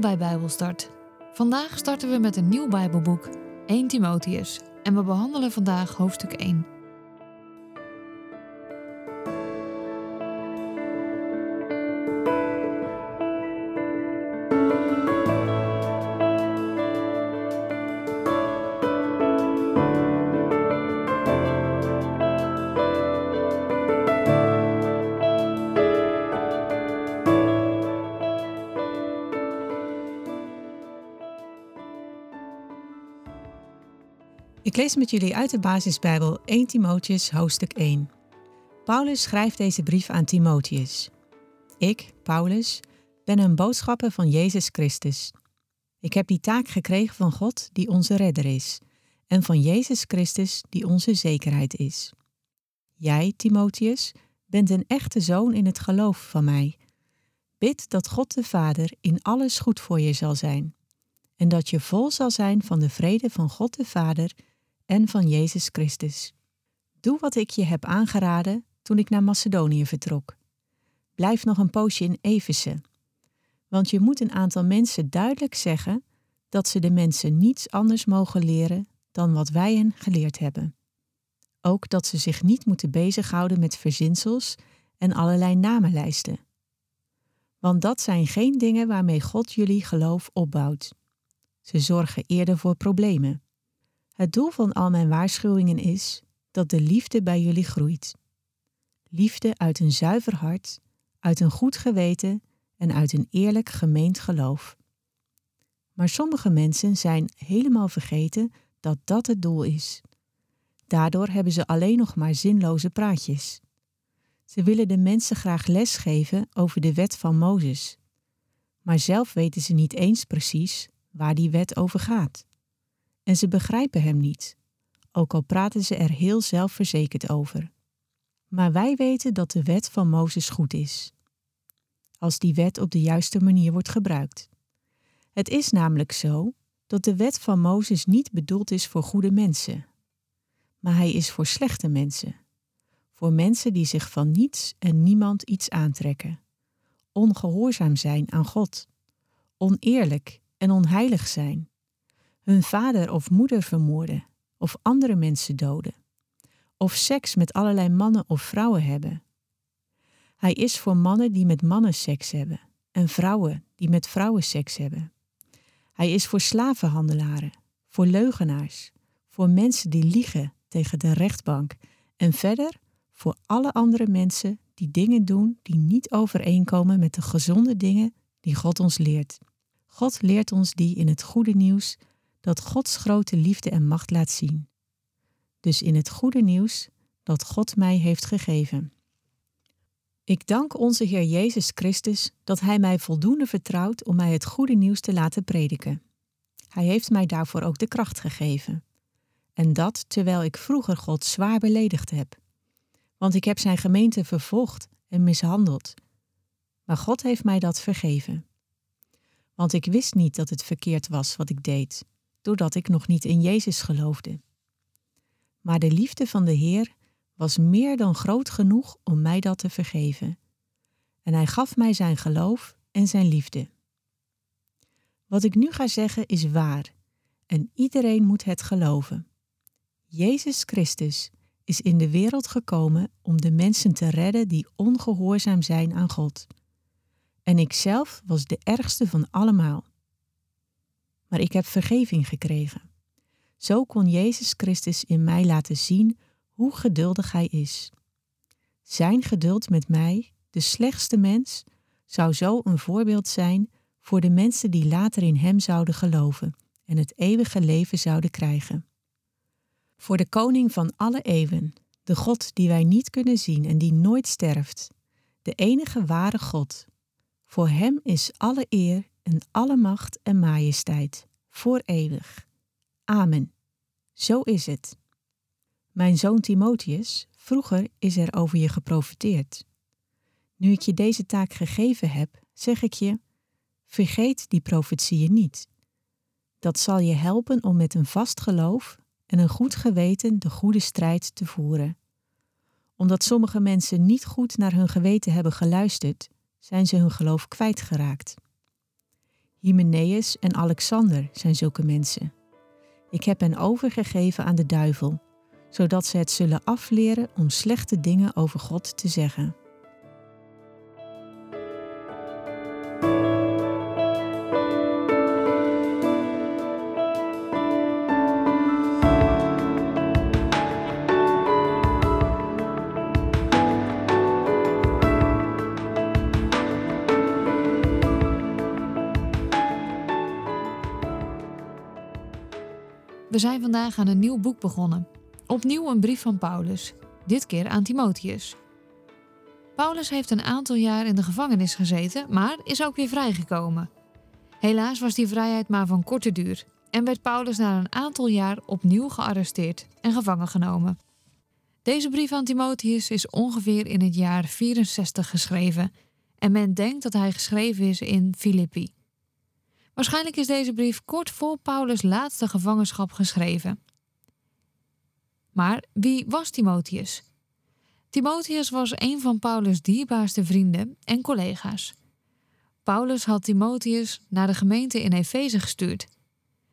Bij Bijbelstart. Vandaag starten we met een nieuw Bijbelboek, 1 Timotheus, en we behandelen vandaag hoofdstuk 1. Ik lees met jullie uit de basisbijbel 1 Timotheus hoofdstuk 1. Paulus schrijft deze brief aan Timotheus. Ik, Paulus, ben een boodschapper van Jezus Christus. Ik heb die taak gekregen van God die onze redder is en van Jezus Christus die onze zekerheid is. Jij, Timotheus, bent een echte zoon in het geloof van mij. Bid dat God de Vader in alles goed voor je zal zijn en dat je vol zal zijn van de vrede van God de Vader en van Jezus Christus. Doe wat ik je heb aangeraden toen ik naar Macedonië vertrok. Blijf nog een poosje in Efeze, want je moet een aantal mensen duidelijk zeggen dat ze de mensen niets anders mogen leren dan wat wij hen geleerd hebben. Ook dat ze zich niet moeten bezighouden met verzinsels en allerlei namenlijsten. Want dat zijn geen dingen waarmee God jullie geloof opbouwt. Ze zorgen eerder voor problemen. Het doel van al mijn waarschuwingen is dat de liefde bij jullie groeit. Liefde uit een zuiver hart, uit een goed geweten en uit een eerlijk gemeend geloof. Maar sommige mensen zijn helemaal vergeten dat dat het doel is. Daardoor hebben ze alleen nog maar zinloze praatjes. Ze willen de mensen graag lesgeven over de wet van Mozes, maar zelf weten ze niet eens precies waar die wet over gaat en ze begrijpen hem niet, ook al praten ze er heel zelfverzekerd over. Maar wij weten dat de wet van Mozes goed is, als die wet op de juiste manier wordt gebruikt. Het is namelijk zo dat de wet van Mozes niet bedoeld is voor goede mensen, maar hij is voor slechte mensen, voor mensen die zich van niets en niemand iets aantrekken, ongehoorzaam zijn aan God, oneerlijk en onheilig zijn hun vader of moeder vermoorden of andere mensen doden, of seks met allerlei mannen of vrouwen hebben. Hij is voor mannen die met mannen seks hebben en vrouwen die met vrouwen seks hebben. Hij is voor slavenhandelaren, voor leugenaars, voor mensen die liegen tegen de rechtbank en verder voor alle andere mensen die dingen doen die niet overeenkomen met de gezonde dingen die God ons leert. God leert ons die in het goede nieuws dat Gods grote liefde en macht laat zien. Dus in het goede nieuws dat God mij heeft gegeven. Ik dank onze Heer Jezus Christus dat Hij mij voldoende vertrouwt om mij het goede nieuws te laten prediken. Hij heeft mij daarvoor ook de kracht gegeven. En dat terwijl ik vroeger God zwaar beledigd heb. Want ik heb Zijn gemeente vervolgd en mishandeld. Maar God heeft mij dat vergeven. Want ik wist niet dat het verkeerd was wat ik deed doordat ik nog niet in Jezus geloofde. Maar de liefde van de Heer was meer dan groot genoeg om mij dat te vergeven. En hij gaf mij zijn geloof en zijn liefde. Wat ik nu ga zeggen is waar en iedereen moet het geloven. Jezus Christus is in de wereld gekomen om de mensen te redden die ongehoorzaam zijn aan God. En ik zelf was de ergste van allemaal maar ik heb vergeving gekregen. Zo kon Jezus Christus in mij laten zien hoe geduldig Hij is. Zijn geduld met mij, de slechtste mens, zou zo een voorbeeld zijn voor de mensen die later in Hem zouden geloven en het eeuwige leven zouden krijgen. Voor de Koning van alle eeuwen, de God die wij niet kunnen zien en die nooit sterft, de enige ware God. Voor Hem is alle eer en alle macht en majesteit, voor eeuwig. Amen. Zo is het. Mijn zoon Timotheus, vroeger is er over je geprofiteerd. Nu ik je deze taak gegeven heb, zeg ik je: vergeet die profetieën niet. Dat zal je helpen om met een vast geloof en een goed geweten de goede strijd te voeren. Omdat sommige mensen niet goed naar hun geweten hebben geluisterd, zijn ze hun geloof kwijtgeraakt. Hymenaeus en Alexander zijn zulke mensen. Ik heb hen overgegeven aan de duivel, zodat ze het zullen afleren om slechte dingen over God te zeggen. We zijn vandaag aan een nieuw boek begonnen. Opnieuw een brief van Paulus, dit keer aan Timotheus. Paulus heeft een aantal jaar in de gevangenis gezeten, maar is ook weer vrijgekomen. Helaas was die vrijheid maar van korte duur en werd Paulus na een aantal jaar opnieuw gearresteerd en gevangen genomen. Deze brief aan Timotheus is ongeveer in het jaar 64 geschreven en men denkt dat hij geschreven is in Filippi. Waarschijnlijk is deze brief kort voor Paulus' laatste gevangenschap geschreven. Maar wie was Timotheus? Timotheus was een van Paulus' dierbaarste vrienden en collega's. Paulus had Timotheus naar de gemeente in Efeze gestuurd.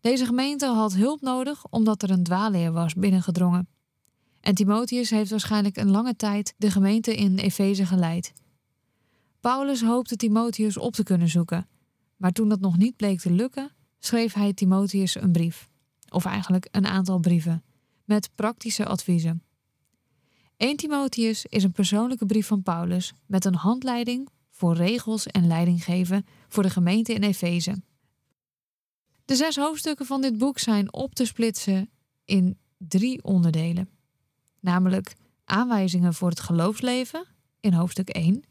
Deze gemeente had hulp nodig omdat er een dwaalleer was binnengedrongen. En Timotheus heeft waarschijnlijk een lange tijd de gemeente in Efeze geleid. Paulus hoopte Timotheus op te kunnen zoeken maar toen dat nog niet bleek te lukken, schreef hij Timotheus een brief. Of eigenlijk een aantal brieven, met praktische adviezen. 1 Timotheus is een persoonlijke brief van Paulus met een handleiding voor regels en leiding geven voor de gemeente in Efeze. De zes hoofdstukken van dit boek zijn op te splitsen in drie onderdelen, namelijk aanwijzingen voor het geloofsleven in hoofdstuk 1,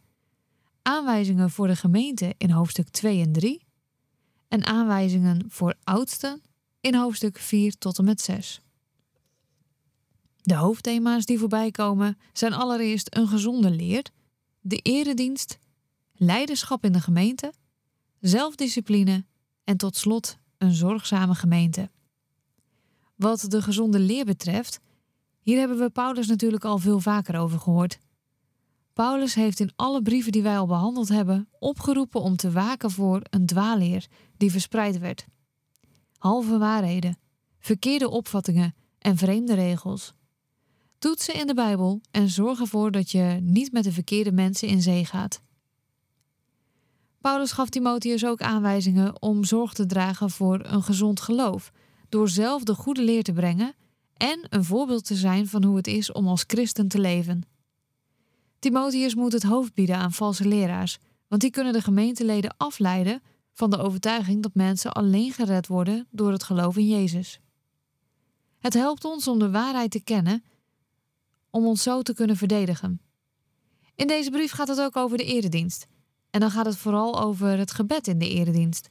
aanwijzingen voor de gemeente in hoofdstuk 2 en 3 en aanwijzingen voor oudsten in hoofdstuk 4 tot en met 6. De hoofdthema's die voorbij komen zijn allereerst een gezonde leer, de eredienst, leiderschap in de gemeente, zelfdiscipline en tot slot een zorgzame gemeente. Wat de gezonde leer betreft, hier hebben we Paulus natuurlijk al veel vaker over gehoord. Paulus heeft in alle brieven die wij al behandeld hebben opgeroepen om te waken voor een dwaalleer die verspreid werd. Halve waarheden, verkeerde opvattingen en vreemde regels. Toets ze in de Bijbel en zorg ervoor dat je niet met de verkeerde mensen in zee gaat. Paulus gaf Timotheus ook aanwijzingen om zorg te dragen voor een gezond geloof, door zelf de goede leer te brengen en een voorbeeld te zijn van hoe het is om als christen te leven. Timotheus moet het hoofd bieden aan valse leraars, want die kunnen de gemeenteleden afleiden van de overtuiging dat mensen alleen gered worden door het geloof in Jezus. Het helpt ons om de waarheid te kennen, om ons zo te kunnen verdedigen. In deze brief gaat het ook over de eredienst. En dan gaat het vooral over het gebed in de eredienst.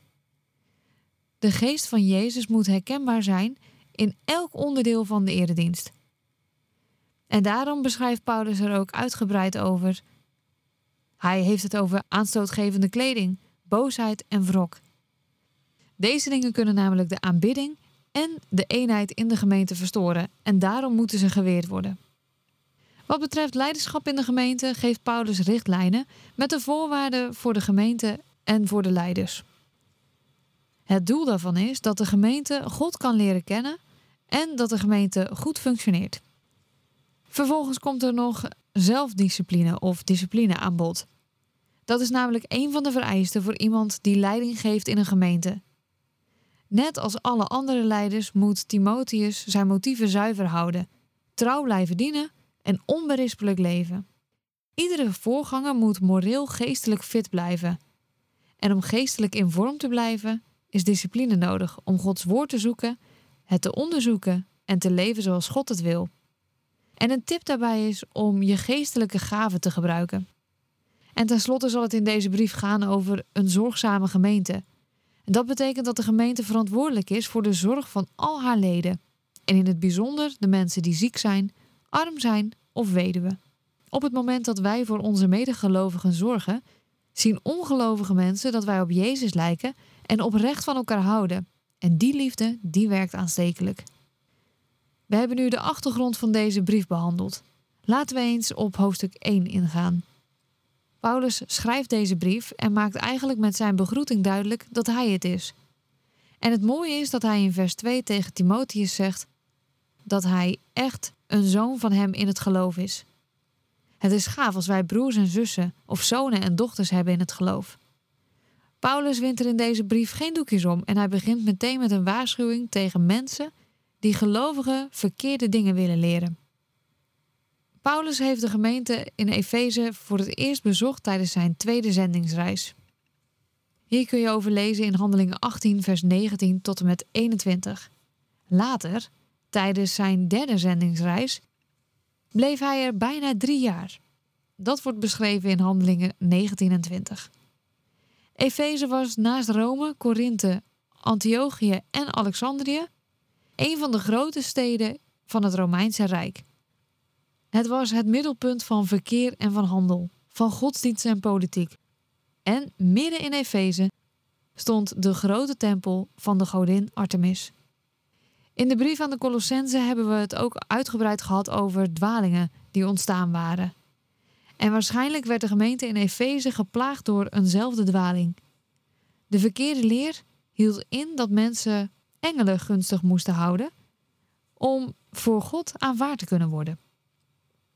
De geest van Jezus moet herkenbaar zijn in elk onderdeel van de eredienst. En daarom beschrijft Paulus er ook uitgebreid over. Hij heeft het over aanstootgevende kleding, boosheid en wrok. Deze dingen kunnen namelijk de aanbidding en de eenheid in de gemeente verstoren en daarom moeten ze geweerd worden. Wat betreft leiderschap in de gemeente geeft Paulus richtlijnen met de voorwaarden voor de gemeente en voor de leiders. Het doel daarvan is dat de gemeente God kan leren kennen en dat de gemeente goed functioneert. Vervolgens komt er nog zelfdiscipline of discipline aan bod. Dat is namelijk een van de vereisten voor iemand die leiding geeft in een gemeente. Net als alle andere leiders moet Timotheus zijn motieven zuiver houden, trouw blijven dienen en onberispelijk leven. Iedere voorganger moet moreel geestelijk fit blijven. En om geestelijk in vorm te blijven, is discipline nodig om Gods woord te zoeken, het te onderzoeken en te leven zoals God het wil. En een tip daarbij is om je geestelijke gaven te gebruiken. En tenslotte zal het in deze brief gaan over een zorgzame gemeente. En dat betekent dat de gemeente verantwoordelijk is voor de zorg van al haar leden. En in het bijzonder de mensen die ziek zijn, arm zijn of weduwen. Op het moment dat wij voor onze medegelovigen zorgen, zien ongelovige mensen dat wij op Jezus lijken en oprecht van elkaar houden. En die liefde, die werkt aanstekelijk. We hebben nu de achtergrond van deze brief behandeld. Laten we eens op hoofdstuk 1 ingaan. Paulus schrijft deze brief en maakt eigenlijk met zijn begroeting duidelijk dat hij het is. En het mooie is dat hij in vers 2 tegen Timotheus zegt dat hij echt een zoon van hem in het geloof is. Het is gaaf als wij broers en zussen of zonen en dochters hebben in het geloof. Paulus wint er in deze brief geen doekjes om en hij begint meteen met een waarschuwing tegen mensen die gelovigen verkeerde dingen willen leren. Paulus heeft de gemeente in Efeze voor het eerst bezocht tijdens zijn tweede zendingsreis. Hier kun je over lezen in Handelingen 18, vers 19 tot en met 21. Later, tijdens zijn derde zendingsreis, bleef hij er bijna drie jaar. Dat wordt beschreven in Handelingen 19 en 20. Efeze was naast Rome, Korinthe, Antiochië en Alexandrië een van de grote steden van het Romeinse Rijk. Het was het middelpunt van verkeer en van handel, van godsdienst en politiek. En midden in Efeze stond de grote tempel van de godin Artemis. In de brief aan de Colossense hebben we het ook uitgebreid gehad over dwalingen die ontstaan waren. En waarschijnlijk werd de gemeente in Efeze geplaagd door eenzelfde dwaling. De verkeerde leer hield in dat mensen engelen gunstig moesten houden om voor God aanvaard te kunnen worden.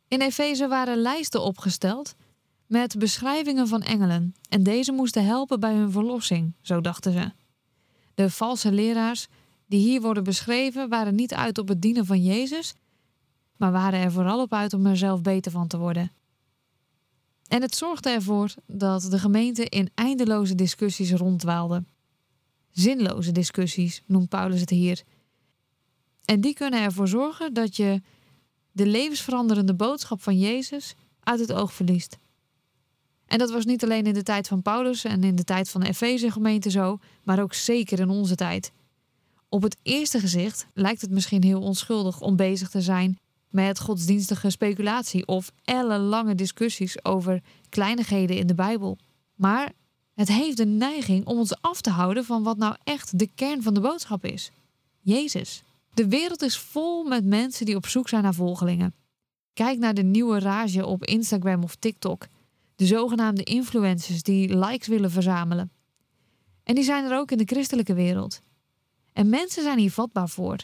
In Efeze waren lijsten opgesteld met beschrijvingen van engelen en deze moesten helpen bij hun verlossing, zo dachten ze. De valse leraars die hier worden beschreven waren niet uit op het dienen van Jezus, maar waren er vooral op uit om er zelf beter van te worden. En het zorgde ervoor dat de gemeente in eindeloze discussies ronddwaalde. Zinloze discussies noemt Paulus het hier. En die kunnen ervoor zorgen dat je de levensveranderende boodschap van Jezus uit het oog verliest. En dat was niet alleen in de tijd van Paulus en in de tijd van de Efeze-gemeente zo, maar ook zeker in onze tijd. Op het eerste gezicht lijkt het misschien heel onschuldig om bezig te zijn met godsdienstige speculatie of ellenlange discussies over kleinigheden in de Bijbel. Maar het heeft de neiging om ons af te houden van wat nou echt de kern van de boodschap is: Jezus. De wereld is vol met mensen die op zoek zijn naar volgelingen. Kijk naar de nieuwe rage op Instagram of TikTok. De zogenaamde influencers die likes willen verzamelen. En die zijn er ook in de christelijke wereld. En mensen zijn hier vatbaar voor.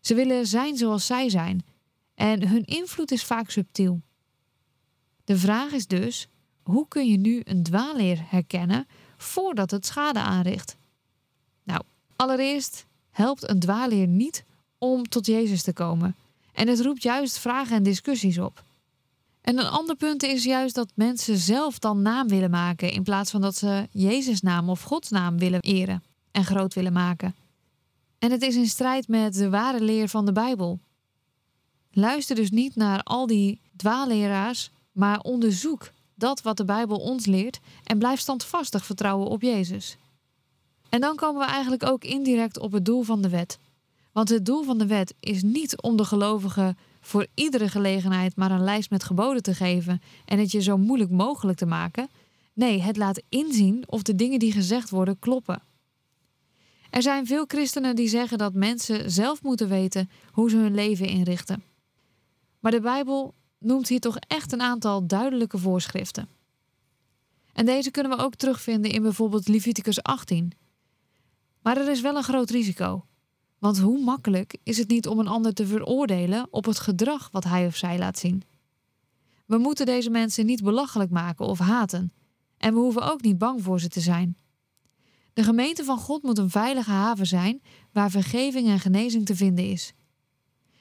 Ze willen zijn zoals zij zijn. En hun invloed is vaak subtiel. De vraag is dus: hoe kun je nu een dwaalleer herkennen voordat het schade aanricht? Nou, allereerst helpt een dwaalleer niet om tot Jezus te komen. En het roept juist vragen en discussies op. En een ander punt is juist dat mensen zelf dan naam willen maken in plaats van dat ze Jezus' naam of Gods naam willen eren en groot willen maken. En het is in strijd met de ware leer van de Bijbel. Luister dus niet naar al die dwaalleraars, maar onderzoek dat wat de Bijbel ons leert en blijf standvastig vertrouwen op Jezus. En dan komen we eigenlijk ook indirect op het doel van de wet. Want het doel van de wet is niet om de gelovigen voor iedere gelegenheid maar een lijst met geboden te geven en het je zo moeilijk mogelijk te maken. Nee, het laat inzien of de dingen die gezegd worden kloppen. Er zijn veel christenen die zeggen dat mensen zelf moeten weten hoe ze hun leven inrichten. Maar de Bijbel noemt hier toch echt een aantal duidelijke voorschriften. En deze kunnen we ook terugvinden in bijvoorbeeld Leviticus 18. Maar er is wel een groot risico. Want hoe makkelijk is het niet om een ander te veroordelen op het gedrag wat hij of zij laat zien? We moeten deze mensen niet belachelijk maken of haten. En we hoeven ook niet bang voor ze te zijn. De gemeente van God moet een veilige haven zijn waar vergeving en genezing te vinden is.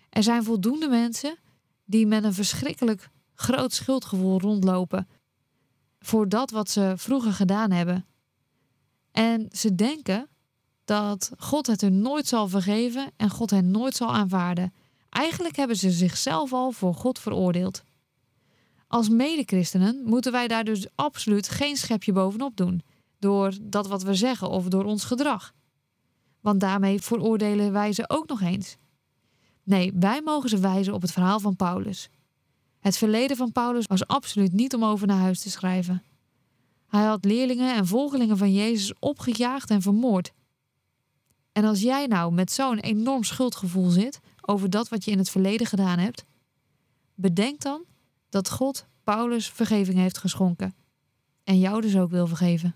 Er zijn voldoende mensen die met een verschrikkelijk groot schuldgevoel rondlopen voor dat wat ze vroeger gedaan hebben. En ze denken dat God het hun nooit zal vergeven en God hen nooit zal aanvaarden. Eigenlijk hebben ze zichzelf al voor God veroordeeld. Als medechristenen moeten wij daar dus absoluut geen schepje bovenop doen, door dat wat we zeggen of door ons gedrag. Want daarmee veroordelen wij ze ook nog eens. Nee, wij mogen ze wijzen op het verhaal van Paulus. Het verleden van Paulus was absoluut niet om over naar huis te schrijven. Hij had leerlingen en volgelingen van Jezus opgejaagd en vermoord. En als jij nou met zo'n enorm schuldgevoel zit over dat wat je in het verleden gedaan hebt, bedenk dan dat God Paulus vergeving heeft geschonken. en jou dus ook wil vergeven.